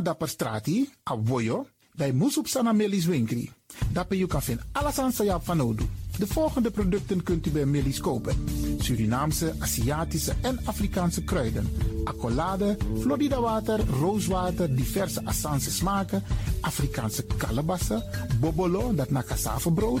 Dapper strati, a voyo, bij Moesop Sana Melis Winkri. Dapper you kan vinden alles aan Sayap van Odu. De volgende producten kunt u bij Melis kopen. Surinaamse, Aziatische en Afrikaanse kruiden. Accolade, Florida water, rooswater, diverse Assange smaken. Afrikaanse kalebassen, bobolo, dat na cassavebrood,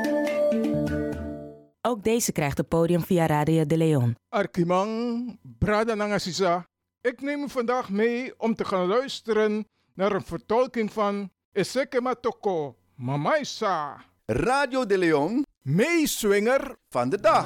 Ook deze krijgt het podium via Radio de Leon. Arkimang, Brada Nangasisa. Ik neem u vandaag mee om te gaan luisteren naar een vertolking van Eseke Matoko, Mamaisa. Radio de Leon, meeswinger van de dag.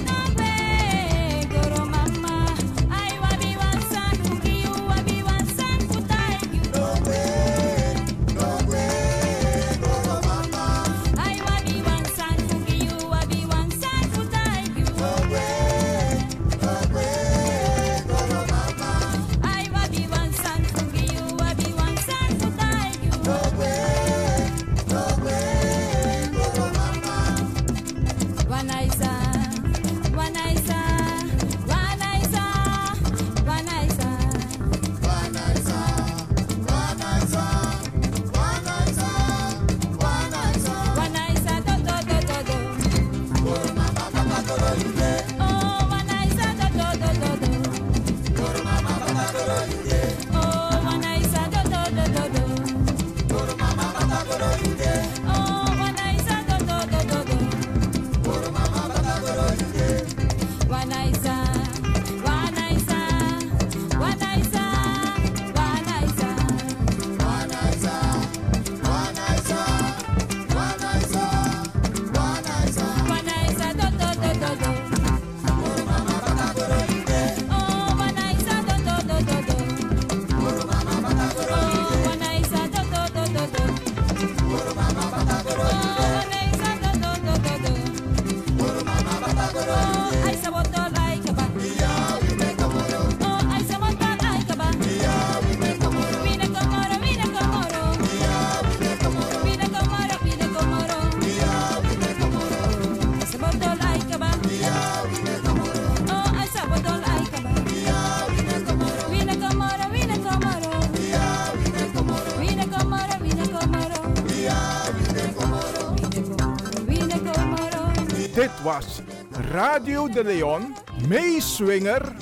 De Leon, meeswinger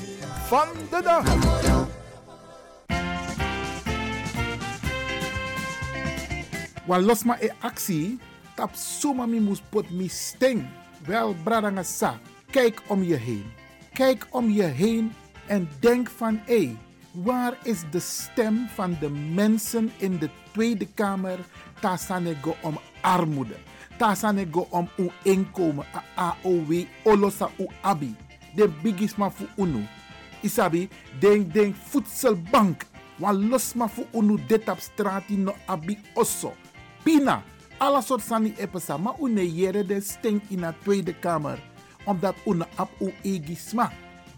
van de dag. Wan los ma e actie, tap suma mi mus pot mi sting. Wel, bradanga sa, kijk om je heen. Kijk om je heen en denk van hé, waar is de stem van de mensen in de Tweede Kamer? Tasanego om armoede. Tasanego om uw inkomen, a AOW, olosa u abi. De bigisma fu unu. Isabi, denk denk voedselbank. Wan los ma fu unu dit op no abi osso. Pina, alle soort sani epesa, maar une jere de stink in de Tweede Kamer. Omdat une ap u egisma.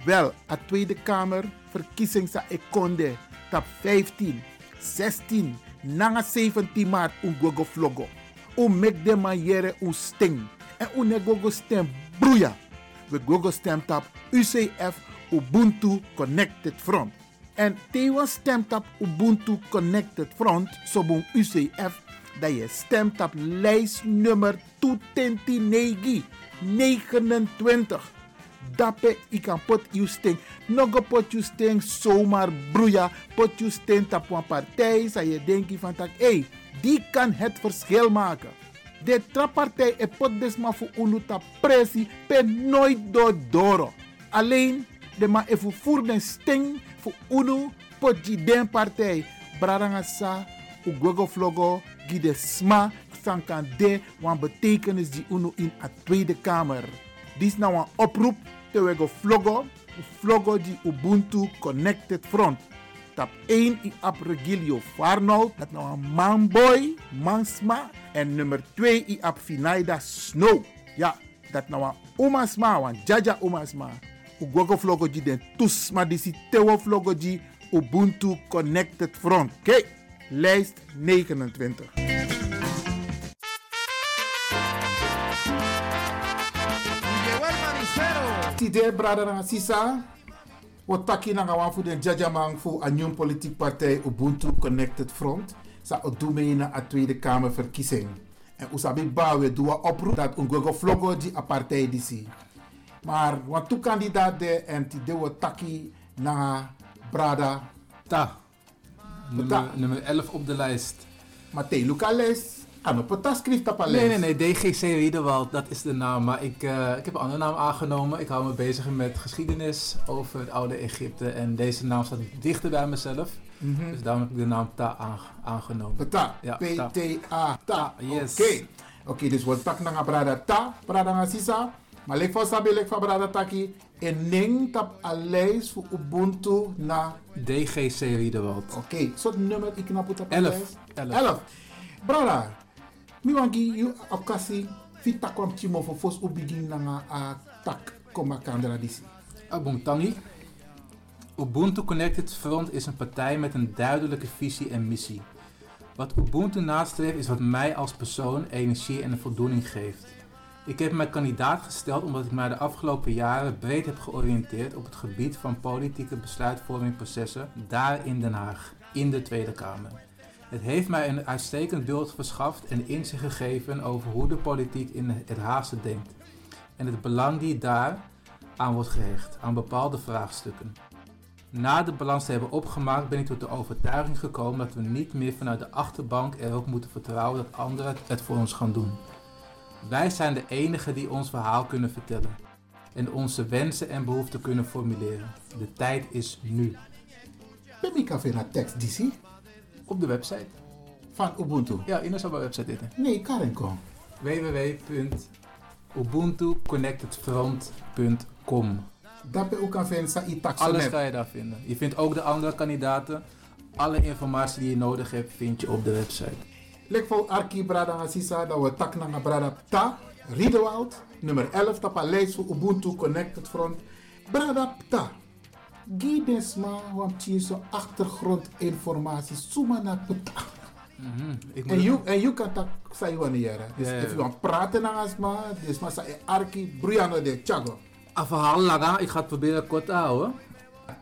Wel, a Tweede Kamer verkiezing sa ekonde tap 15, 16, nanga 17 maart un gogo vlogo. U mek de man jere un sting. En une gogo stem broeia. We gogo stem tap UCF Ubuntu Connected Front. En tewa stemt op Ubuntu Connected Front, sobon UCF, dat je stemt op lijstnummer 229 29. Dape ik kan pot you sting. Nogo pot you sting zomaar broeia. Pot you sting tap een partij. Zou je denken van tak, hey, die kan het verschil maken. De trappartij e pot desma voor unuta pressie per nooit door doro. Alleen de ma even voor den sting voor unu pot die den partij. Brarangasa, u gogo vlogo, gide sma, san kan de wan betekenis die unu in a Tweede Kamer. Dit is nou een oproep te wego vlogo, vlogo die Ubuntu Connected Front. Tap 1 i ap Regilio Farnold, dat nou een manboy, mansma. En nummer 2 i ap Finaida Snow. Ja, dat nou een omasma, wan jaja omasma. U gogo vlogo die den tusma disi tewo vlogo die Ubuntu Connected Front. Kijk, lijst 29. Tide brada na sisa. Wat taki na gawan voor de jajamang voor een nieuwe politieke partij Ubuntu Connected Front. Sa odume in a Tweede Kamer verkiezing. En usabi bawe doa oproep dat un gogo vlogo di a partij disi. Maar wat toe kandidaat de en ti de wat taki na brada. Ta. Nummer, nummer 11 op de lijst. Matei Lucales. Ano schrift op Nee, nee, nee. DGC Riedewald, dat is de naam. Maar ik, uh, ik heb een andere naam aangenomen. Ik hou me bezig met geschiedenis over het oude Egypte. En deze naam staat dichter bij mezelf. Mm -hmm. Dus daarom heb ik de naam Ta aangenomen. Ta. Ja, P-T-A. Ta, yes. Oké. Okay. Oké, okay, dus wat tak na brada Ta, brada na sisa. Maar lek voor sabi, lek voor brada taki. En ning tap aleis voor Ubuntu na... DGC Riedewald. Oké, okay. soort nummer ik knap op 11. 11. Brada, mi wangi yu okasi fi takwam chimo fo ubigin nanga a tak koma kandra disi. Ubuntu Connected Front is een partij met een duidelijke visie en missie. Wat Ubuntu nastreeft is wat mij als persoon energie en voldoening geeft. Ik heb mij kandidaat gesteld omdat ik mij de afgelopen jaren breed heb georiënteerd op het gebied van politieke besluitvormingprocessen daar in Den Haag, in de Tweede Kamer. Het heeft mij een uitstekend beeld verschaft en inzicht gegeven over hoe de politiek in het Haagse denkt en het belang die daar aan wordt gehecht aan bepaalde vraagstukken. Na de balans te hebben opgemaakt ben ik tot de overtuiging gekomen dat we niet meer vanuit de achterbank erop moeten vertrouwen dat anderen het voor ons gaan doen. Wij zijn de enigen die ons verhaal kunnen vertellen en onze wensen en behoeften kunnen formuleren. De tijd is nu. Ben ik even naar tekst, DC? Op de website. Van Ubuntu? Ja, in onze website zitten. Nee, Karen kom. www.ubuntuconnectedfront.com Dat ben ook aan vinden, Alles kan je daar vinden. Je vindt ook de andere kandidaten. Alle informatie die je nodig hebt, vind je op de website. Lek voor Arki Brada Assisa, dat we tak naar Brada Ta, nummer 11, tapa lijst voor Ubuntu Connected Front. Brada Ta. Gidesma, want je zo achtergrondinformatie, suma na peta. Mm-hmm. En je en je kan dat zeggen wanneer. Dus als je want praten naar asma, dus maar sa Arki Briano de Chago. Een verhaal laga, ik ga het proberen kort te houden.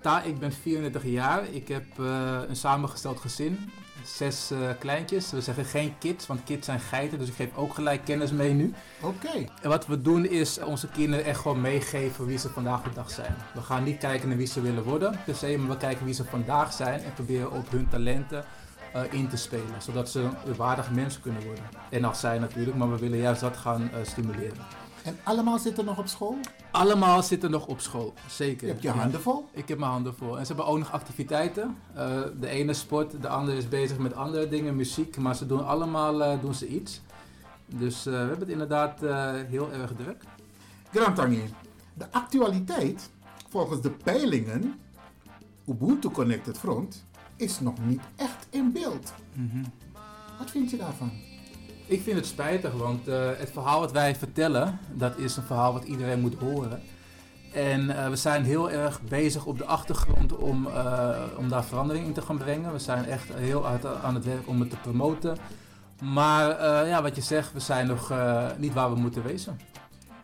Ta, ik ben 34 jaar. Ik heb uh, een samengesteld gezin. Zes eh, kleintjes. We zeggen geen kids, want kids zijn geiten. Dus ik geef ook gelijk kennis mee nu. Oké. En wat we doen is onze kinderen echt gewoon meegeven wie ze vandaag de dag zijn. We gaan niet kijken naar wie ze willen worden per se, maar we kijken wie ze vandaag zijn en proberen op hun talenten eh, in te spelen. Zodat ze een waardig mens kunnen worden. En als zij natuurlijk, maar we willen juist dat gaan eh, stimuleren. En allemaal zitten nog op school? Allemaal zitten nog op school, zeker. Je hebt je handen vol? Ik heb mijn handen vol. En ze hebben ook nog activiteiten. Eh, de ene sport, de andere is bezig met andere dingen, muziek. Maar ze doen allemaal eh, doen ze iets. Dus eh, we hebben het inderdaad heel erg druk. Grantangi, de actualiteit, volgens de peilingen, Ubuntu Connected Front, is nog niet echt in beeld. Wat vind je daarvan? Ik vind het spijtig, want eh, het verhaal wat wij vertellen, dat is een verhaal wat iedereen moet horen. En eh, we zijn heel erg bezig op de achtergrond om, eh, om daar verandering in te gaan brengen. We zijn echt heel hard aan het werk om het te promoten. Maar ja, wat je zegt, we zijn nog niet waar we moeten wezen.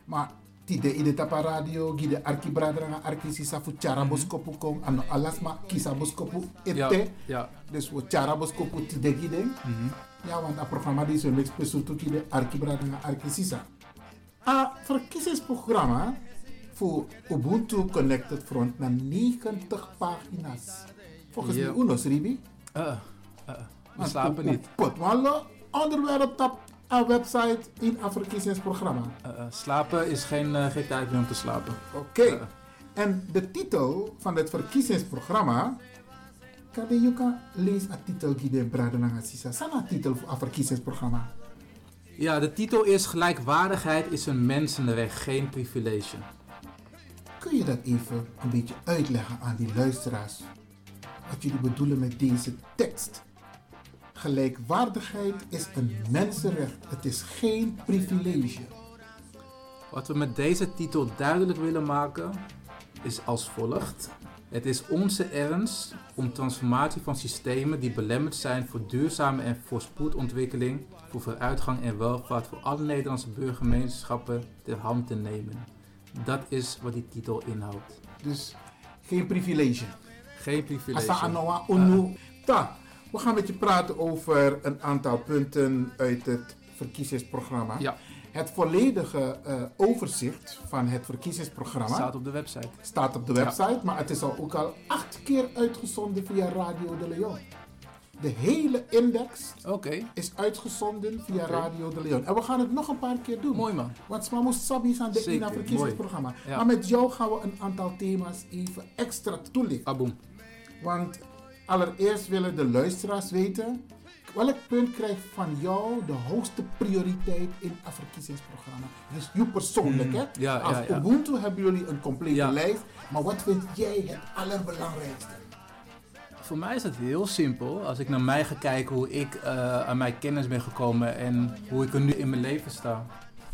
Maar tide ide tapa radio, gide arki bradrang arki sisa fu chara boskopu kom, ano alasma kisa boskopu ete. Ja, ja. Dus we chara boskopu tide gide. Ja, want dat programma die zo niks bezoekt gide arki bradrang arki sisa. A verkiezingsprogramma voor Ubuntu Connected Front naar 90 pagina's. Volgens mij UNOS, Ribi. Uh, uh, we slapen niet. Pot, maar alle onderwerp op een website in een verkiezingsprogramma. Uh, slapen is geen, geen tijd meer om te slapen. Oké. En de titel van het verkiezingsprogramma. Kan je kan lezen de titel die de Bradenanga Sisa. Sana titel voor het verkiezingsprogramma. Ja, de titel is Gelijkwaardigheid is een mensenrecht, geen privilege. Kun je dat even een beetje uitleggen aan die luisteraars? Wat jullie bedoelen met deze tekst? Gelijkwaardigheid is een mensenrecht. Het is geen privilege. Wat we met deze titel duidelijk willen maken is als volgt. Het is onze ernst om transformatie van systemen die belemmerd zijn voor duurzame en voorspoed ontwikkeling, voor vooruitgang en welvaart voor alle Nederlandse burgergemeenschappen ter hand te nemen. Dat is wat die titel inhoudt. Dus geen privilege. Geen privilege. Asa unu. Ta, we gaan met je praten over een aantal punten uit het verkiezingsprogramma. Ja. Het volledige eh, overzicht van het verkiezingsprogramma Staat op de website. staat op de website, maar het is al ook al acht keer uitgezonden via Radio de Leon. De hele index is uitgezonden via. Radio de Leon. En we gaan het nog een paar keer doen. Mooi man. Want Smamo Sabi is aan de Zeker, verkiezingsprogramma. Ja. Maar met jou gaan we een aantal thema's even extra toelichten. Aboom. Want allereerst willen de luisteraars weten... Welk punt krijgt van jou de hoogste prioriteit in het verkiezingsprogramma? Dus je persoonlijk, Mm, hè? ja, Als ja, ja. Ubuntu hebben jullie een complete lijst. Maar wat vind jij het allerbelangrijkste? Voor mij is het heel simpel. Als ik naar mij ga kijken hoe ik eh, aan mijn kennis ben gekomen en hoe ik er nu in mijn leven sta.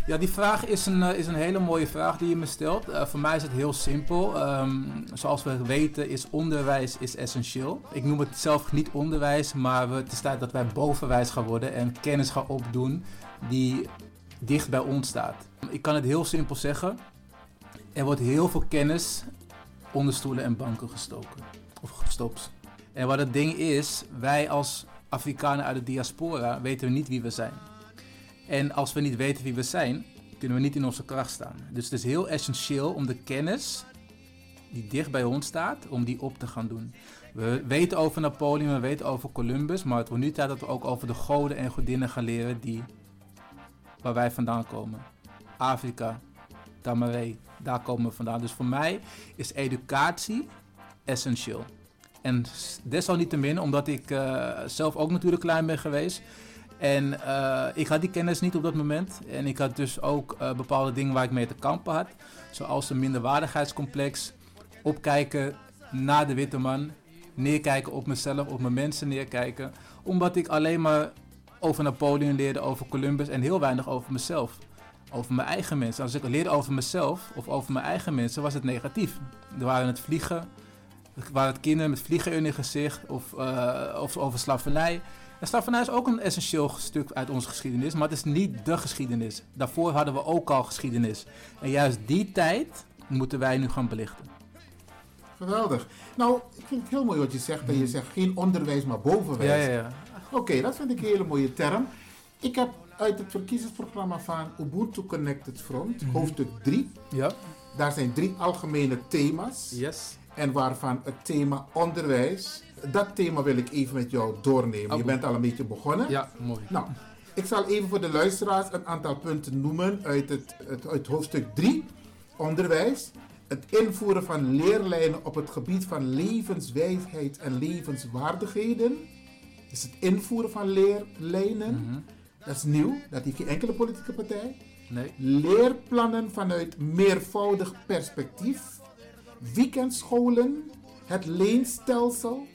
Ja, die vraag is een, eh, is een hele mooie vraag die je me stelt. Eh, voor mij is het heel simpel. Ehm, zoals we weten is onderwijs is essentieel. Ik noem het zelf niet onderwijs, maar het is dat wij bovenwijs gaan worden en kennis gaan opdoen die dicht bij ons staat. Ik kan het heel simpel zeggen. Er wordt heel veel kennis onder stoelen en banken gestoken. Of gestopt. En wat het ding is, wij als Afrikanen uit de diaspora weten niet wie we zijn. En als we niet weten wie we zijn, kunnen we niet in onze kracht staan. Dus het is heel essentieel om de kennis die dicht bij ons staat, om die op te gaan doen. We weten over Napoleon, we weten over Columbus, maar het wordt nu tijd dat we ook over de goden en godinnen gaan leren die, waar wij vandaan komen. Afrika, Tamaré, daar komen we vandaan. Dus voor mij is educatie essentieel. En desalniettemin, omdat ik eh, zelf ook natuurlijk klein ben geweest. En eh, ik had die kennis niet op dat moment. En ik had dus ook eh, bepaalde dingen waar ik mee te kampen had. Zoals een minderwaardigheidscomplex. Opkijken naar de witte man. Neerkijken op mezelf, op mijn mensen neerkijken. Omdat ik alleen maar over Napoleon leerde, over Columbus en heel weinig over mezelf. Over mijn eigen mensen. Als ik leerde over mezelf of over mijn eigen mensen, was het negatief. Er waren het vliegen, er waren het kinderen met vliegen in hun gezicht of, eh, of over slavernij. En slavernij is ook een essentieel stuk uit onze geschiedenis, maar het is niet de geschiedenis. Daarvoor hadden we ook al geschiedenis. En juist die tijd moeten wij nu gaan belichten. Geweldig. Nou, ik vind het heel mooi wat je zegt. Dat je zegt geen onderwijs, maar bovenwijs. Ja, ja, ja. Oké, dat vind ik een hele mooie term. Ik heb uit het verkiezingsprogramma van Ubuntu Connected Front, Mhm. hoofdstuk 3. Ja. Daar zijn drie algemene thema's. Yes. En waarvan het thema onderwijs. Dat thema wil ik even met jou doornemen. Oh. Je bent al een beetje begonnen. Ja, mooi. Nou, ik zal even voor de luisteraars een aantal punten noemen uit het, het, uit hoofdstuk 3, onderwijs. Het invoeren van leerlijnen op het gebied van levenswijsheid en levenswaardigheden. Dus het invoeren van leerlijnen. Dat is nieuw, dat heeft geen enkele politieke partij. Nee. Leerplannen vanuit meervoudig perspectief. Weekendscholen. Het leenstelsel.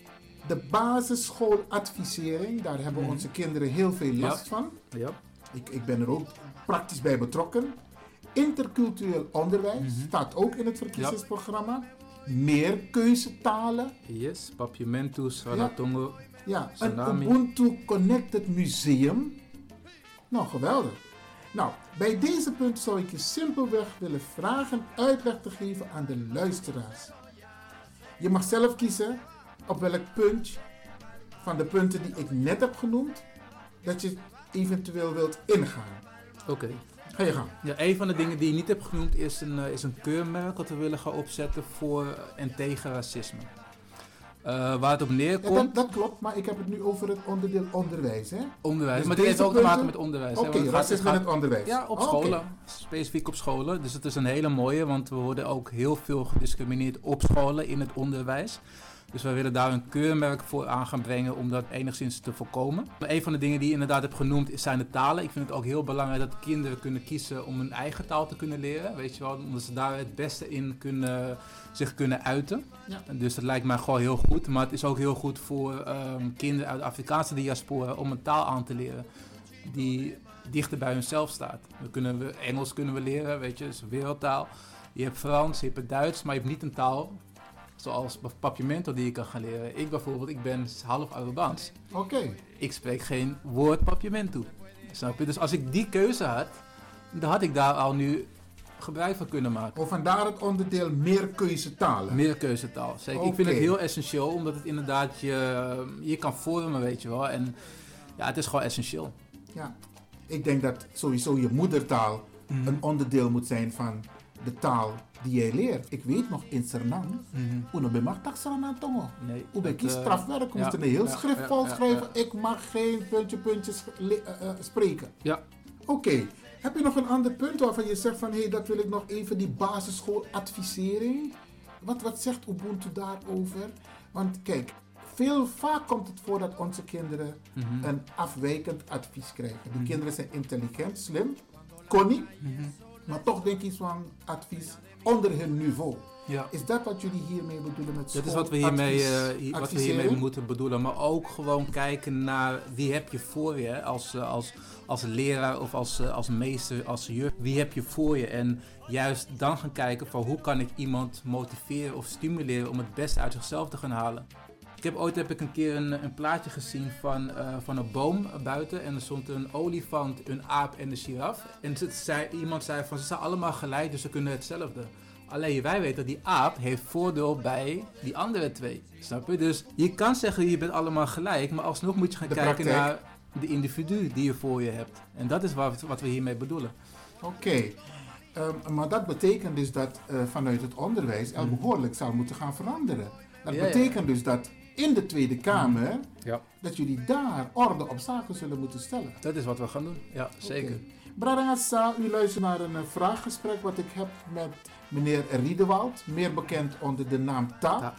De basisschooladvisering. Daar hebben Mhm. onze kinderen heel veel last Ja. van. Ja. Ik, ik ben er ook praktisch bij betrokken. Intercultureel onderwijs Mhm. staat ook in het verkiezingsprogramma. Meer keuzetalen. Yes. Papiamentus, Raratongo, Ja, een Tsunami. Ubuntu Connected Museum. Nou, geweldig. Nou, bij deze punt zou ik je simpelweg willen vragen uitleg te geven aan de luisteraars. Je mag zelf kiezen op welk punt van de punten die ik net heb genoemd, dat je eventueel wilt ingaan. Oké. Ga je gang. Ja, een van de dingen die je niet hebt genoemd is een, eh, is een keurmerk dat we willen gaan opzetten voor en tegen racisme. Eh, waar het op Ja, neerkomt, dat, dat klopt, maar ik heb het nu over het onderdeel onderwijs. Hè? onderwijs. Dus maar dit heeft ook te maken met onderwijs. Oké, gaat- het racisme in het onderwijs. Ja, op Oh, scholen. Specifiek op scholen. Dus het is een hele mooie, want we worden ook heel veel gediscrimineerd op scholen in het onderwijs. Dus wij willen daar een keurmerk voor aan gaan brengen om dat enigszins te voorkomen. Maar een van de dingen die je inderdaad hebt genoemd is- zijn de talen. Ik vind het ook heel belangrijk dat kinderen kunnen kiezen om hun eigen taal te kunnen leren. Weet je wel, omdat ze daar het beste in kunnen, zich kunnen uiten. Ja. Dus dat lijkt mij gewoon heel goed. Maar het is ook heel goed voor ehm, kinderen uit de Afrikaanse diaspora om een taal aan te leren die dichter bij hunzelf staat. We kunnen we, Engels kunnen we leren, weet je, dat is een wereldtaal. Je hebt Frans, je hebt het Duits, maar je hebt niet een taal zoals Papiamento die je kan gaan leren. Ik bijvoorbeeld, ik ben half Arubaans. Oké. Ik spreek geen woord Papiamento. Snap je? Dus als ik die keuze had, dan had ik daar al nu gebruik van kunnen maken. Of vandaar het onderdeel meer keuzetalen. Meer keuzetaal, zeker. Ik vind het heel essentieel, omdat het inderdaad je, je kan vormen, weet je wel. En ja, het is gewoon essentieel. Ja. Ik denk dat sowieso je moedertaal Mhm. een onderdeel moet zijn van de taal die jij leert. Ik weet nog in Suriname, Mhm. Uno be mag tak Suriname tongo. Nee, Hoe ben dat, ik eh, strafwerk? Ja, moesten een heel ja, schrift ja. Ik mag geen puntje, puntje eh, eh, spreken. Ja. Oké. Heb je nog een ander punt waarvan je zegt van hé, hey, dat wil ik nog even, die basisschooladvisering? Wat, wat zegt Ubuntu daarover? Want kijk, veel vaak komt het voor dat onze kinderen Mhm. een afwijkend advies krijgen. Die Mhm. kinderen zijn intelligent, slim, konnig, Mhm. maar toch denk ik van advies onder hun niveau. Ja. Is dat wat jullie hiermee bedoelen met Dat is wat we hiermee, eh, wat we hiermee moeten bedoelen. Maar ook gewoon kijken naar wie heb je voor je als, eh, als, als leraar of als, eh, als meester, als juf. Wie heb je voor je? En juist dan gaan kijken van hoe kan ik iemand motiveren of stimuleren om het beste uit zichzelf te gaan halen. Ik heb ooit heb ik een keer een, een plaatje gezien van, eh, van een boom buiten. En er stond een olifant, een aap en een giraf. En zei, iemand zei van ze zijn allemaal gelijk, dus ze kunnen hetzelfde. Alleen wij weten dat die aap heeft voordeel bij die andere twee. Snap je? Dus je kan zeggen je bent allemaal gelijk, maar alsnog moet je gaan De kijken praktijk. naar de individu die je voor je hebt. En dat is wat, wat we hiermee bedoelen. Oké, Ehm, maar dat betekent dus dat eh, vanuit het onderwijs er Mhm. behoorlijk zal moeten gaan veranderen. Dat Ja, ja. betekent dus dat in de Tweede Kamer, Ja. dat jullie daar orde op zaken zullen moeten stellen. Dat is wat we gaan doen. Ja, zeker. Bradangasa, u luistert naar een eh, vraaggesprek wat ik heb met meneer Riedewald, meer bekend onder de naam Ta.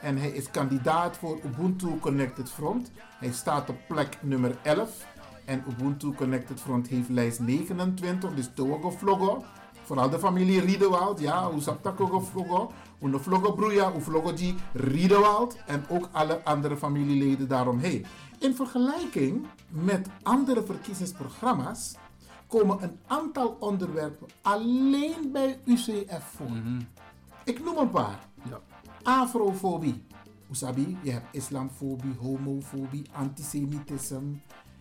En hij is kandidaat voor Ubuntu Connected Front. Hij staat op plek nummer 11. En Ubuntu Connected Front heeft lijst 29, dus Togo Vlogo. Vooral de familie Riedewald, ja, hoe zat dat ook Vlogo Broeia, hoe Vlogo die Riedewald. En ook alle andere familieleden daaromheen. In vergelijking met andere verkiezingsprogramma's komen een aantal onderwerpen alleen bij UCF voor. Ik noem een paar. Ja. Afrofobie. Usabi, je hebt islamfobie, homofobie, antisemitisme.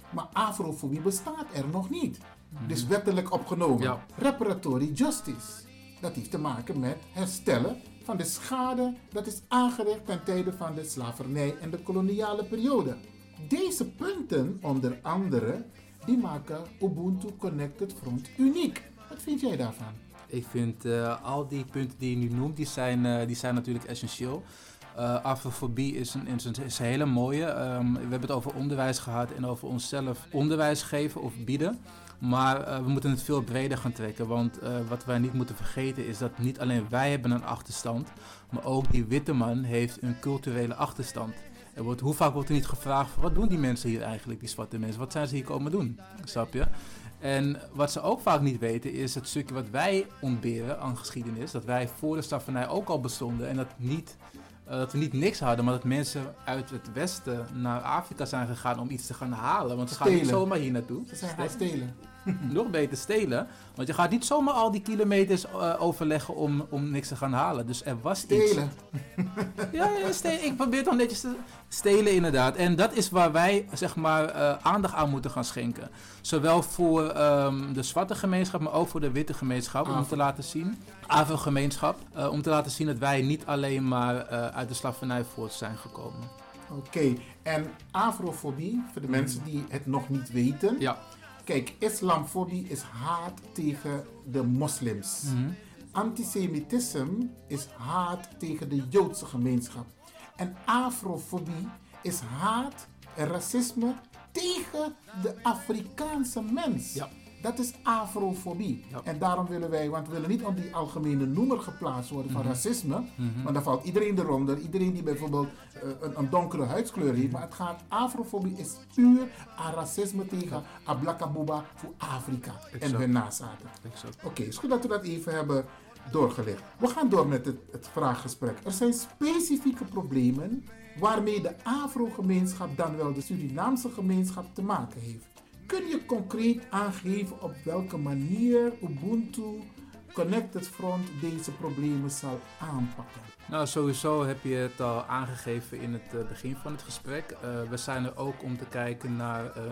Maar afrofobie bestaat er nog niet. Dus wettelijk opgenomen. Ja. Reparatory justice. Dat heeft te maken met herstellen van de schade dat is aangericht ten tijde van de slavernij en de koloniale periode. Deze punten, onder andere, die maken Ubuntu Connected Front uniek. Wat vind jij daarvan? Ik vind uh, al die punten die je nu noemt, die zijn, uh, die zijn natuurlijk essentieel. Uh, afrofobie is een, is, hele mooie. Um, we hebben het over onderwijs gehad en over onszelf onderwijs geven of bieden. Maar uh, we moeten het veel breder gaan trekken. Want uh, wat wij niet moeten vergeten is dat niet alleen wij hebben een achterstand. Maar ook die witte man heeft een culturele achterstand. Er wordt, hoe vaak wordt er niet gevraagd, wat doen die mensen hier eigenlijk, die zwarte mensen? Wat zijn ze hier komen doen? Snap je? En wat ze ook vaak niet weten is het stukje wat wij ontberen aan geschiedenis. Dat wij voor de slavernij ook al bestonden en dat, niet, uh, dat we niet niks hadden, maar dat mensen uit het westen naar Afrika zijn gegaan om iets te gaan halen. Want ze gaan niet zomaar hier naartoe. Ze zijn gaan stelen. Nog beter stelen. Want je gaat niet zomaar al die kilometers uh, overleggen om, om niks te gaan halen. Dus er was stelen. iets. ja, ja stelen. ik probeer toch netjes te stelen inderdaad. En dat is waar wij zeg maar uh, aandacht aan moeten gaan schenken. Zowel voor um, de zwarte gemeenschap, maar ook voor de witte gemeenschap. Om te laten zien, Afro-gemeenschap. Uh, om te laten zien dat wij niet alleen maar uit de slavernij voort zijn gekomen. Oké, okay. en afrofobie, voor de mm. mensen die het nog niet weten. Ja. Kijk, islamfobie is haat tegen de moslims. Mm -hmm. Antisemitisme is haat tegen de Joodse gemeenschap. En afrofobie is haat en racisme tegen de Afrikaanse mens. Ja. Dat is afrofobie. Ja. En daarom willen wij, want we willen niet op die algemene noemer geplaatst worden van mm -hmm. racisme. Mm -hmm. Want dan valt iedereen eronder. Iedereen die bijvoorbeeld uh, een, een, donkere huidskleur heeft. Maar het gaat, afrofobie is puur aan racisme tegen Ablakabuba voor Afrika exact. en hun nazaten. Oké, okay, is goed dat we dat even hebben doorgelegd. We gaan door met het, het vraaggesprek. Er zijn specifieke problemen waarmee de Afro-gemeenschap, dan wel de Surinaamse gemeenschap, te maken heeft. Kun je concreet aangeven op welke manier Ubuntu Connected Front deze problemen zal aanpakken? Nou, sowieso heb je het al aangegeven in het uh, begin van het gesprek. Uh, we zijn er ook om te kijken naar uh,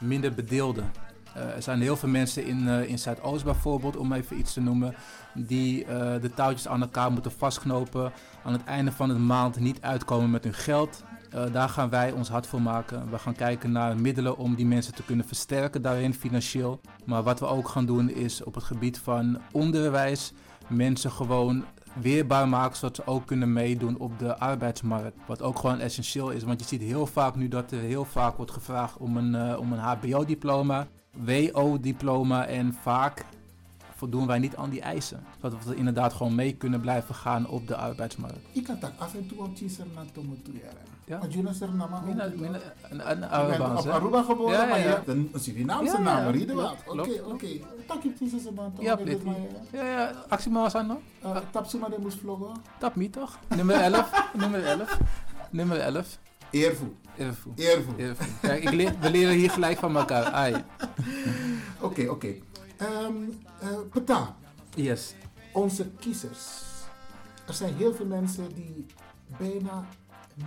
minder bedeelden. er zijn heel veel mensen in, in Zuidoost bijvoorbeeld, om even iets te noemen, die de touwtjes aan elkaar moeten vastknopen. Aan het einde van de maand niet uitkomen met hun geld. Uh, daar gaan wij ons hard voor maken. We gaan kijken naar middelen om die mensen te kunnen versterken daarin financieel. Maar wat we ook gaan doen is op het gebied van onderwijs mensen gewoon weerbaar maken zodat ze ook kunnen meedoen op de arbeidsmarkt. Wat ook gewoon essentieel is, want je ziet heel vaak nu dat er heel vaak wordt gevraagd om een, uh, om een HBO-diploma, WO-diploma en vaak voldoen wij niet aan die eisen. Zodat we inderdaad gewoon mee kunnen blijven gaan op de arbeidsmarkt. Ik kan dat af en toe op Chisar naar. Ja. Maar nama Mina, mina, een, Aruba. Op Aruba geboren, ja, ja, ja. maar een Surinaamse ja, naam, Riedewaard. Oké, oké. Tak je Chisar se man Ja, Ja, ja. Actie maar aan no? Uh, tap Suma de moest vloggen? Tap me toch? Nummer 11. Nummer 11. Nummer 11. Eervoel. Eervoel. Eervoel. Eervoel. Kijk, ik leer, we leren hier gelijk van elkaar. Oké, okay, oké. Okay. Um, uh, Peta. Yes. Onze kiezers. Er zijn heel veel mensen die bijna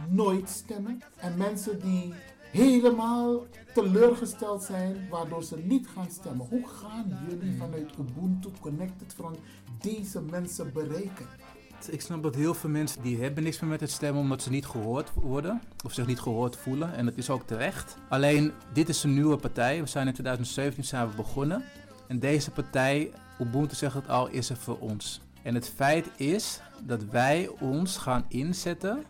nooit stemmen. En mensen die helemaal teleurgesteld zijn, waardoor ze niet gaan stemmen. Hoe gaan jullie vanuit Ubuntu Connected Front deze mensen bereiken? Ik snap dat heel veel mensen die hebben niks meer met het stemmen omdat ze niet gehoord worden of zich niet gehoord voelen. En dat is ook terecht. Alleen, dit is een nieuwe partij. We zijn in 2017 zijn we begonnen. En deze partij, Ubuntu zegt het al, is er voor ons. En het feit is dat wij ons gaan inzetten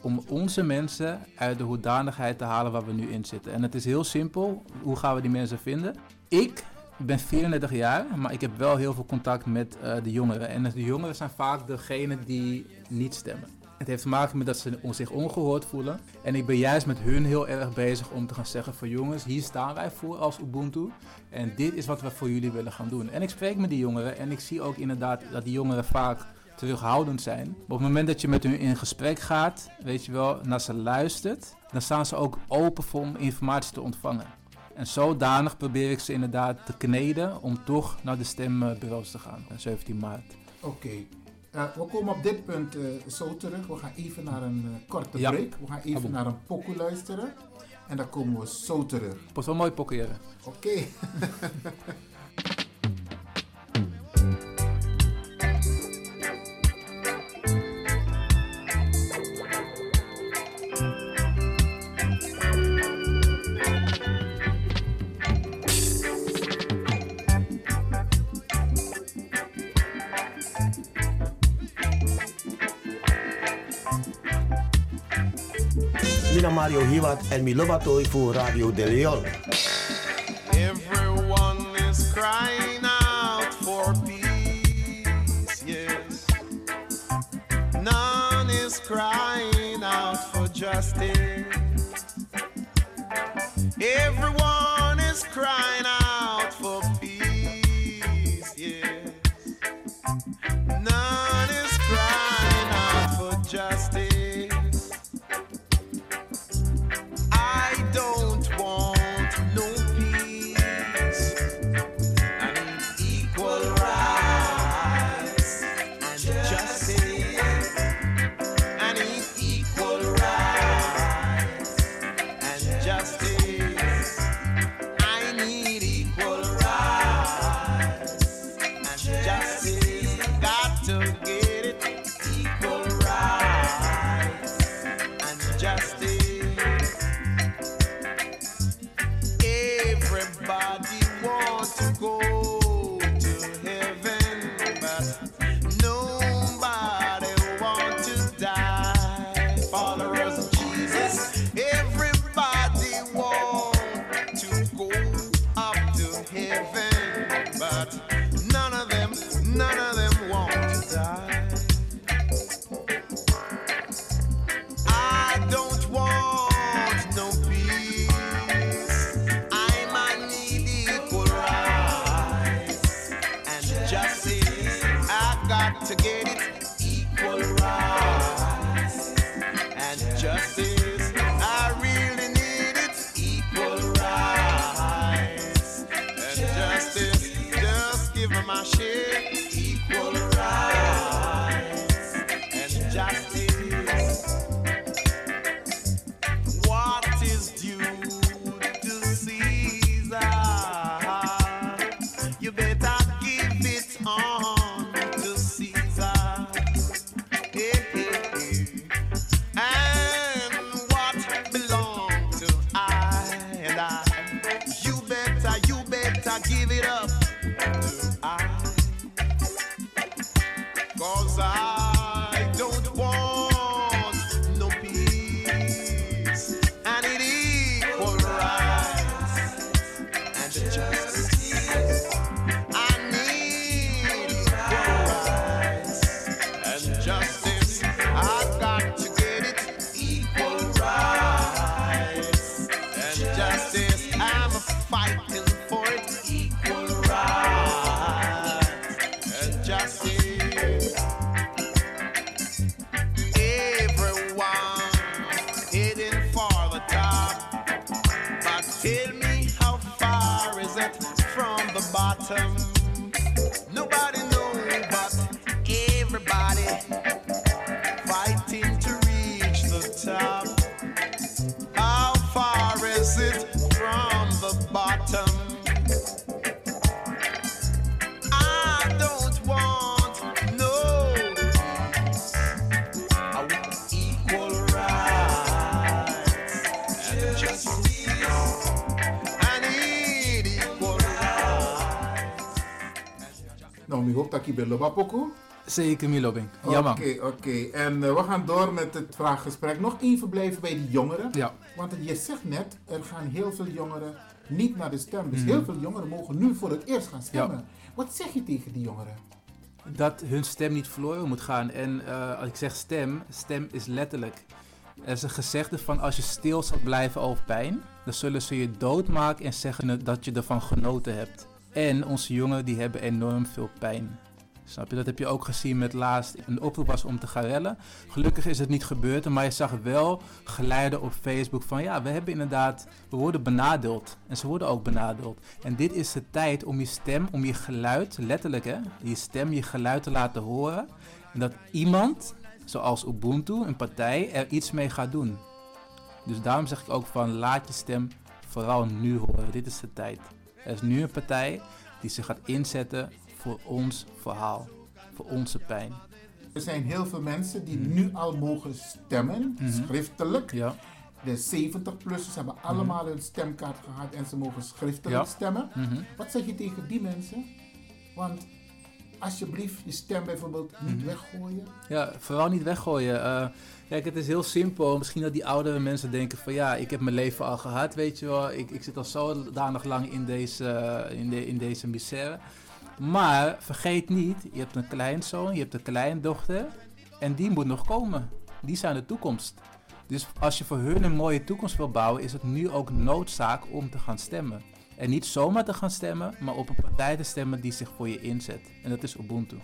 om onze mensen uit de hoedanigheid te halen waar we nu in zitten. En het is heel simpel. Hoe gaan we die mensen vinden? Ik ben 34 jaar, maar ik heb wel heel veel contact met uh, de jongeren. En de jongeren zijn vaak degene die niet stemmen. Het heeft te maken met dat ze zich ongehoord voelen. En ik ben juist met hun heel erg bezig om te gaan zeggen van jongens, hier staan wij voor als Ubuntu. En dit is wat we voor jullie willen gaan doen. En ik spreek met die jongeren en ik zie ook inderdaad dat die jongeren vaak terughoudend zijn. Maar op het moment dat je met hun in gesprek gaat, weet je wel, naar ze luistert, dan staan ze ook open voor om informatie te ontvangen. En zodanig probeer ik ze inderdaad te kneden om toch naar de stembureaus te gaan, 17 maart. Oké. Uh, we komen op dit punt uh, zo terug. We gaan even naar een uh, korte ja. break. We gaan even naar een pokoe luisteren. En dan komen we zo terug. Pas wel mooi pokkeren. Oké. Okay. Hiwat en Milobato voor Radio De Leon. Everyone is crying out for peace, yes. None is crying out for justice. Everyone is crying out Lobapoko. Zeker, Milobing. Ja, man. Oké, oké. En eh, we gaan door met het vraaggesprek. Nog even blijven bij die jongeren. Ja. Want je zegt net, er gaan heel veel jongeren niet naar de stem. Dus Mhm. heel veel jongeren mogen nu voor het eerst gaan stemmen. Wat zeg je tegen die jongeren? dat hun stem niet verloren moet gaan. En eh, als ik zeg stem, stem is letterlijk. Er is een gezegde van als je stil zal blijven over pijn, dan zullen ze je doodmaken en zeggen dat je ervan genoten hebt. En onze jongeren die hebben enorm veel pijn. Snap je? Dat heb je ook gezien met laatst een oproep was om te gaan. Gelukkig is het niet gebeurd, maar je zag wel geluiden op Facebook van ja, we hebben inderdaad, we worden benadeeld. En ze worden ook benadeeld. En dit is de tijd om je stem, om je geluid, letterlijk hè, je stem, je geluid te laten horen. En dat iemand, zoals Ubuntu, een partij, er iets mee gaat doen. Dus daarom zeg ik ook van laat je stem vooral nu horen. Dit is de tijd. Er is nu een partij die zich gaat inzetten voor ons verhaal, voor onze pijn. Er zijn heel veel mensen die Mhm. nu al mogen stemmen, Mhm. schriftelijk. Ja. De 70-plussers hebben allemaal een stemkaart gehad en ze mogen schriftelijk Ja. stemmen. Mhm. Wat zeg je tegen die mensen? Want alsjeblieft je stem bijvoorbeeld niet Mhm. weggooien? Ja, vooral niet weggooien. Eh, kijk, het is heel simpel. Misschien dat die oudere mensen denken van ja, ik heb mijn leven al gehad, weet je wel. Ik, ik zit al zodanig lang in deze, in, de, in deze misère. Maar vergeet niet, je hebt een kleinzoon, je hebt een kleindochter. En die moet nog komen. Die zijn de toekomst. Dus als je voor hun een mooie toekomst wil bouwen, is het nu ook noodzaak om te gaan stemmen. En niet zomaar te gaan stemmen, maar op een partij te stemmen die zich voor je inzet. En dat is Ubuntu.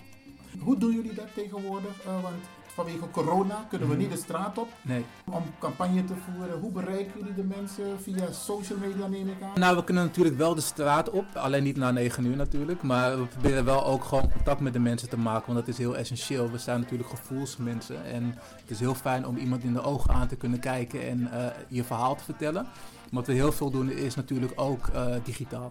Hoe doen jullie dat tegenwoordig? Eh, want vanwege corona kunnen we Mhm. niet de straat op Nee. om campagne te voeren. Hoe bereiken jullie de mensen? Via social media neem ik aan? Nou, we kunnen natuurlijk wel de straat op. Alleen niet na 9 uur natuurlijk. Maar we proberen wel ook gewoon contact met de mensen te maken. Want dat is heel essentieel. We zijn natuurlijk gevoelsmensen. En het is heel fijn om iemand in de ogen aan te kunnen kijken en eh, je verhaal te vertellen. Wat we heel veel doen is natuurlijk ook eh, digitaal.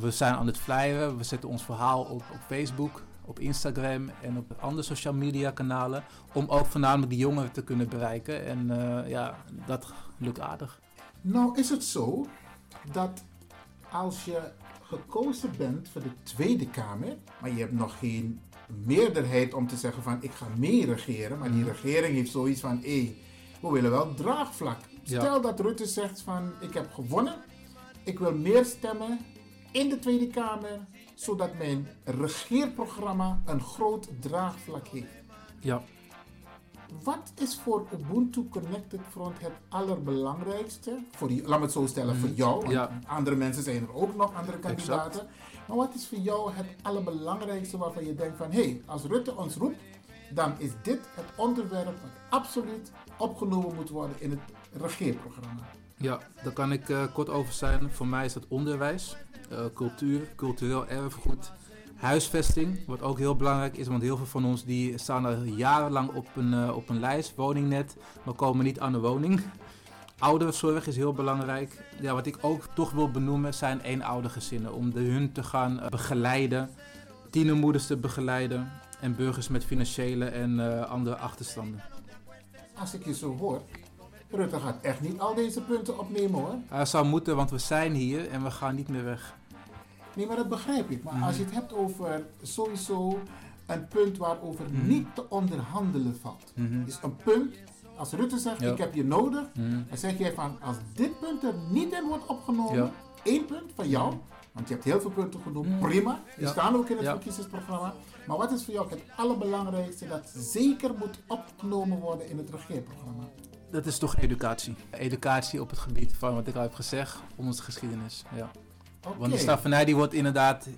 We zijn aan het flyeren. We zetten ons verhaal op, op Facebook, op Instagram en op andere social media kanalen. Om ook voornamelijk die jongeren te kunnen bereiken. En eh, ja, dat lukt aardig. Nou is het zo dat als je gekozen bent voor de Tweede Kamer, maar je hebt nog geen meerderheid om te zeggen van ik ga mee regeren, maar die Mhm. regering heeft zoiets van hé, we willen wel draagvlak. Ja. Stel dat Rutte zegt van ik heb gewonnen, ik wil meer stemmen in de Tweede Kamer, zodat mijn regeerprogramma een groot draagvlak heeft. Ja. Wat is voor Ubuntu Connected Front het allerbelangrijkste? Voor die, laat me het zo stellen, voor Mhm. jou. want Ja. Andere mensen zijn er ook nog, andere Exact. kandidaten. Maar wat is voor jou het allerbelangrijkste waarvan je denkt van... hé, hey, als Rutte ons roept, dan is dit het onderwerp wat absoluut opgenomen moet worden in het regeerprogramma. Ja, daar kan ik eh, kort over zijn. Voor mij is dat onderwijs, cultuur, cultureel erfgoed, huisvesting, wat ook heel belangrijk is, want heel veel van ons die staan al jarenlang op een, eh, op een lijst, woningnet, maar komen niet aan een woning. Ouderenzorg is heel belangrijk. Ja, wat ik ook toch wil benoemen zijn eenoudergezinnen, om de hun te gaan eh, begeleiden, tienermoeders te begeleiden en burgers met financiële en eh, andere achterstanden. Als ik je zo hoor, Rutte gaat echt niet al deze punten opnemen hoor. Hij zou moeten, want we zijn hier en we gaan niet meer weg. Nee, maar dat begrijp ik. Maar als je het hebt over sowieso een punt waarover Mhm. niet te onderhandelen valt. Mhm. Dus een punt, als Rutte zegt Ja. ik heb je nodig, Mhm. dan zeg jij van als dit punt er niet in wordt opgenomen, Ja. één punt van jou, want je hebt heel veel punten genoemd, Mhm. prima, die Ja. staan ook in het Ja. verkiezingsprogramma. Maar wat is voor jou het allerbelangrijkste dat zeker moet opgenomen worden in het regeerprogramma? Dat is toch educatie. Educatie op het gebied van wat ik al heb gezegd, onze geschiedenis. Ja. Want de slavernij die wordt inderdaad,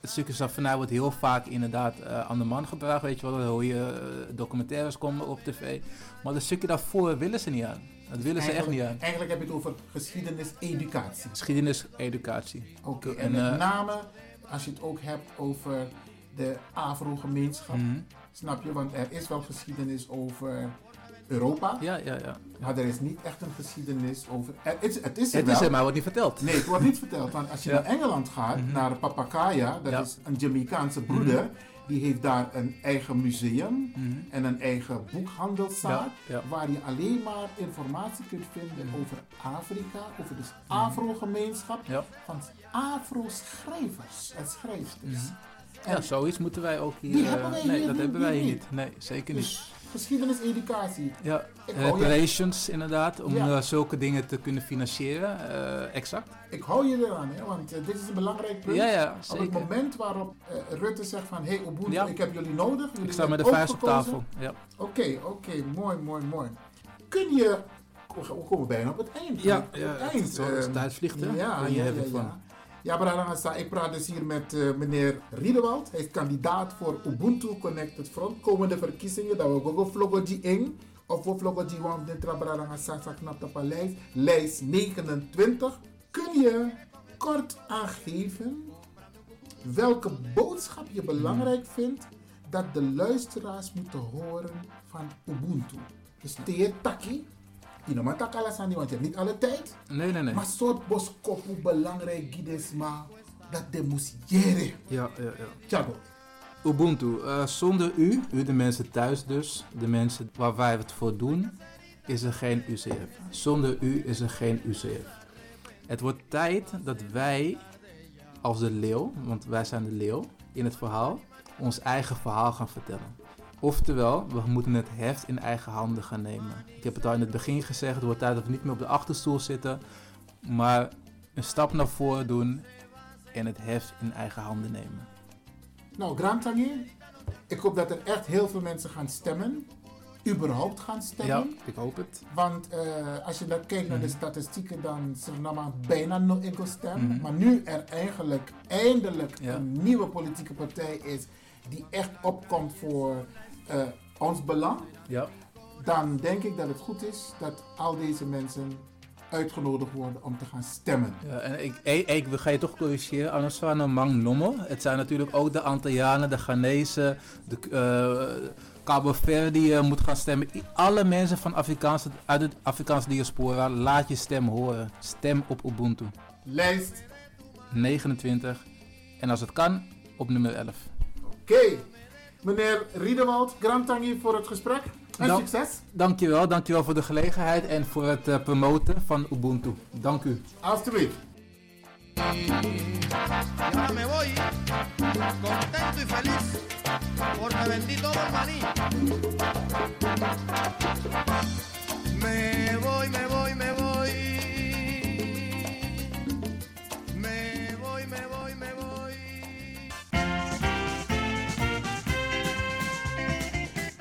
het stukje slavernij wordt heel vaak inderdaad eh, aan de man gebracht. Weet je wel, dan hoor je eh, documentaires komen op tv. Maar dat stukje daarvoor willen ze niet aan. Dat willen ze echt niet aan. Eigenlijk heb je het over geschiedenis, educatie. Geschiedenis, educatie. Oké, en En, met eh, name als je het ook hebt over de Afro-gemeenschap. Mhm. Snap je? Want er is wel geschiedenis over Europa. Ja, ja, ja. Maar er is niet echt een geschiedenis over. Er is, het is er Het wel. is er, maar wordt niet verteld. Nee, het wordt niet verteld. Want als je Ja. naar Engeland gaat, Mhm. naar Papakaya, dat Ja. is een Jamaicaanse broeder. Mhm. Die heeft daar een eigen museum Mhm. en een eigen. Ja, ja. Waar je alleen maar informatie kunt vinden over Afrika, over de Afro-gemeenschap. Ja. Van Afro-schrijvers en schrijfsters. Ja, zoiets moeten wij ook hier. Die eh, hebben wij nee, hier dat niet, hebben wij hier niet. niet. Nee, zeker niet. Dus geschiedenis, educatie. Ja, hou je- reparations inderdaad, om Ja. eh, zulke dingen te kunnen financieren. eh, exact. Ik hou je eraan, hè, want eh, dit is een belangrijk punt. Ja, ja, Op het moment waarop eh, Rutte zegt van, hé hey, Ubuntu, ik heb jullie nodig. Jullie Ik sta met de vuist op tafel. Ja. Oké, oké, mooi, mooi, mooi. Kun je, we komen bijna op het eind. Ja, het het eind. zo- ehm, tijd vliegt, hè? Ja, je ja, heb ja, ik van. Ja. Brarangasa, ik praat dus hier met eh, meneer Riedewald. Hij is kandidaat voor Ubuntu Connected Front. Komende verkiezingen, dat we gogo vlogoji 1 of we vlogoji 1 de Brarangasa knap op lijst. Lijst 29. Kun je kort aangeven welke boodschap je belangrijk vindt dat de luisteraars moeten horen van Ubuntu? Dus teer taki. Je noemt het takala want je hebt niet alle tijd. Nee, nee, nee. Maar soort boskop hoe belangrijk is maar dat de moest. Ja, ja, ja. Tjago. Ubuntu, eh, zonder u, u de mensen thuis dus, de mensen waar wij het voor doen, is er geen UCF. Zonder u is er geen UCF. Het wordt tijd dat wij als de leeuw, want wij zijn de leeuw, in het verhaal ons eigen verhaal gaan vertellen. Oftewel, we moeten het heft in eigen handen gaan nemen. Ik heb het al in het begin gezegd, het wordt tijd dat we niet meer op de achterstoel zitten, maar een stap naar voren doen en het heft in eigen handen nemen. Nou, Grand Tangier, ik hoop dat er echt heel veel mensen gaan stemmen. Überhaupt gaan stemmen. Ja, ik hoop het. Want eh, als je dan kijkt naar de Mhm. statistieken, dan zijn er nog maar bijna no ego stem. Maar nu er eigenlijk eindelijk Ja. een nieuwe politieke partij is die echt opkomt voor eh, ons belang. Ja. Dan denk ik dat het goed is dat al deze mensen uitgenodigd worden om te gaan stemmen. Ja, en ik, ik, ik ga je toch corrigeren, een mang nommel. Het zijn natuurlijk ook de Antillianen, de Ghanese, de eh Cabo Verde eh, moet gaan stemmen. Alle mensen van Afrikaanse, uit de Afrikaanse diaspora, laat je stem horen. Stem op Ubuntu. Lijst. 29. En als het kan, op nummer 11. Oké, meneer Riedewald, Grand Tangier voor het gesprek. En Dank- succes. Dankjewel, dankjewel voor de gelegenheid en voor het eh, promoten van Ubuntu. Dank u. Alsjeblieft. Y ahora me voy contento y feliz porque vendí todo el maní. Me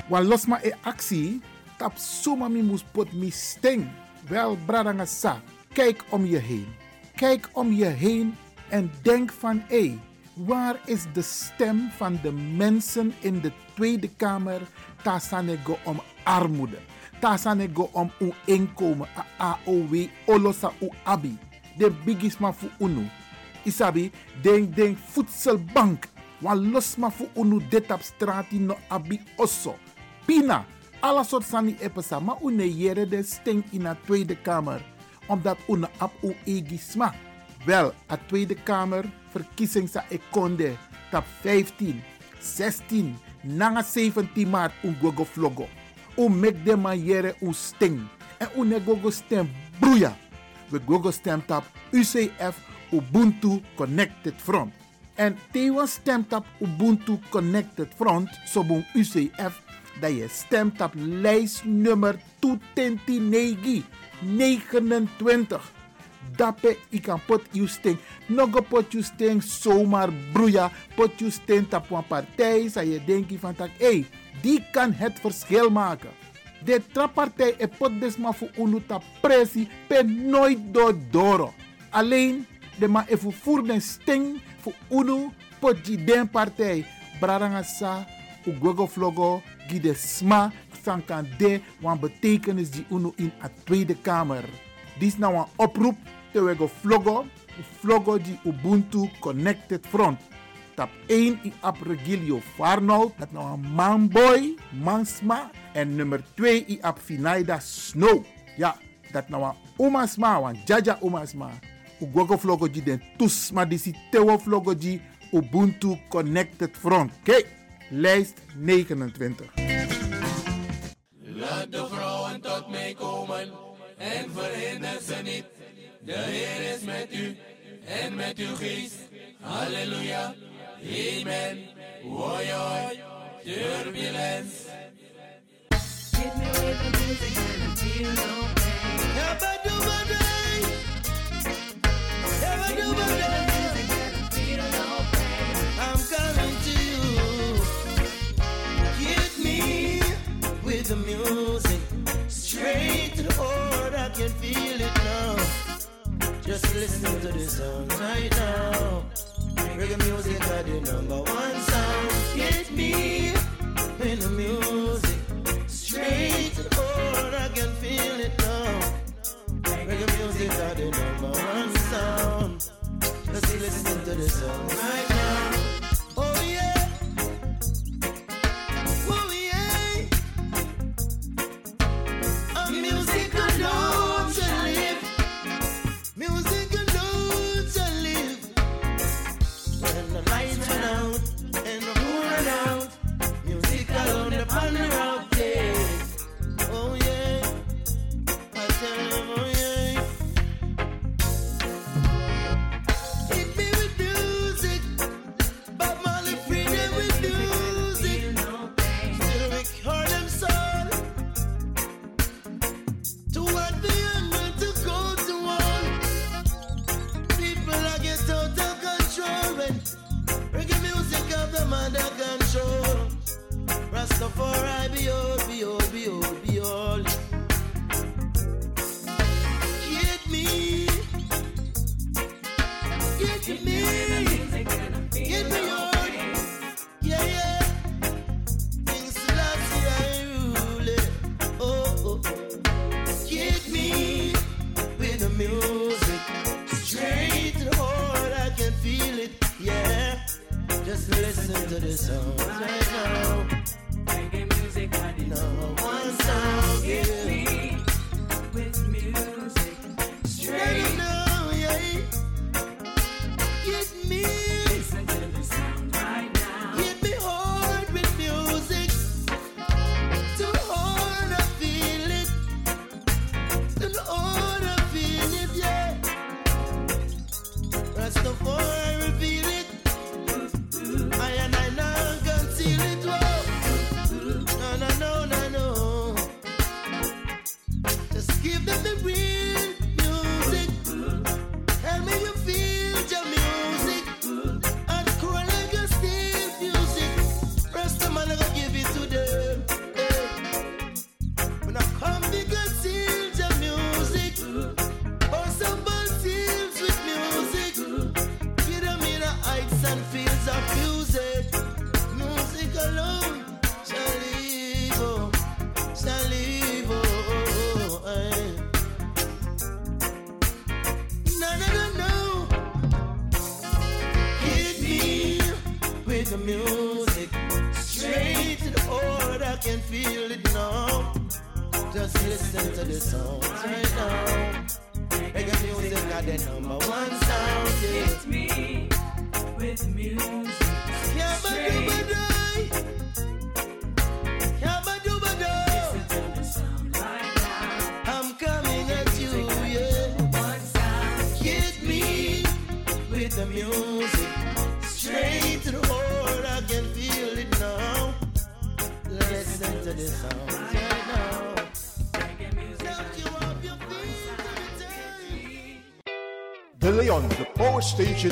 Wan los ma e actie, tap suma mi pot mi sting. Wel, bradanga sa, kijk om je heen. Kijk om je heen en denk van hé, waar is de stem van de mensen in de Tweede Kamer? Tasanego om armoede. Tasanego om uw inkomen, a AOW, olosa u abi. De bigisma fu unu. Isabi, denk denk voedselbank. Wan los ma fu unu dit op straat no abi osso. Pina, alle soort sani epesa, maar une jere de sting in de Tweede Kamer. Omdat une ap u egi sma. Wel, a Tweede Kamer, verkiezing sa ekonde, tap 15, 16, nanga 17 maart un gogo vlogo. U mek de man jere un sting. En une gogo stem broeia. We gogo stem tap UCF Ubuntu Connected Front. En Tewa stemt op Ubuntu Connected Front, sobon UCF, dat je stemt op lijstnummer 229 29. Dape ik kan pot you sting. Nogo pot you sting zomaar broeia. Pot you sting op een partij. Zou je denken van tak, hey, die kan het verschil maken. De trappartij e pot desma voor unuta pressie pe nooit door doro. Alleen de ma even voor den sting voor unu pot die den partij. Braranga sa, u gogo vlogo, gi de sma, san kan de wan betekenis die unu in a Tweede Kamer. Dit is nou een oproep te wego vlogo, vlogo die Ubuntu Connected Front. Tap 1 i ap Regilio Farnold, dat nou een manboy, mansma. En nummer 2 i ap Finaida Snow. Ja, dat nou een umasma, wan jaja umasma. U gogo vlogo die den tusma disi tewo vlogo die Ubuntu Connected Front. Kijk, lijst 29. Laat de vrouwen tot mij komen en verhinder ze niet. De Heer is met u en met uw geest. Halleluja, amen. Hoi hoi, turbulence. Hit me with the music and I feel no pain. I'm the music. Straight to the heart, I can feel it now. Just listen to the sound right now. Reggae music are the number one sound. Hit me with the music. Straight to the heart, I can feel it now. Reggae music are the number one sound. Just listen to the sound right now.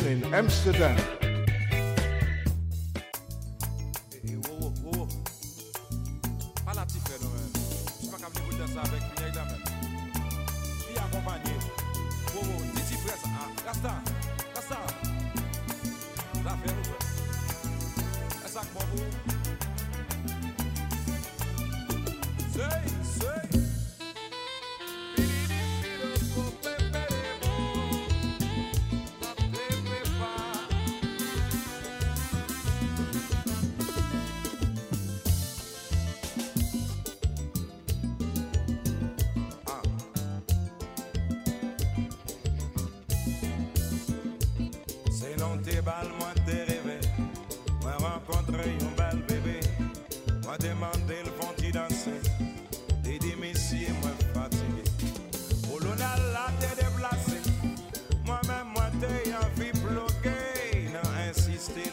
In Amsterdam. wasted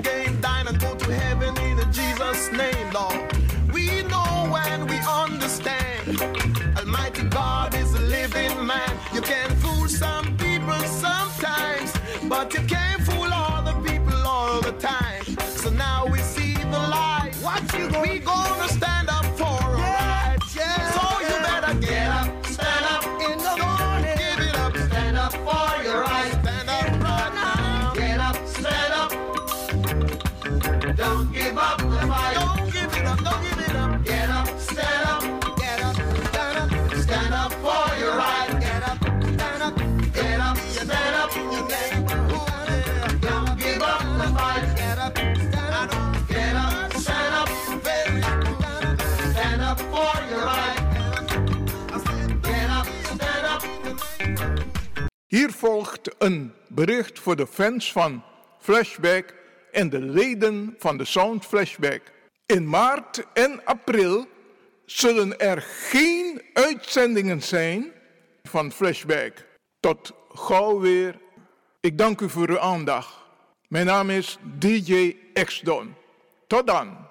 game. een bericht voor de fans van Flashback en de leden van de Sound Flashback. In maart en april zullen er geen uitzendingen zijn van Flashback. Tot gauw weer. Ik dank u voor uw aandacht. Mijn naam is DJ Exdon. Tot dan.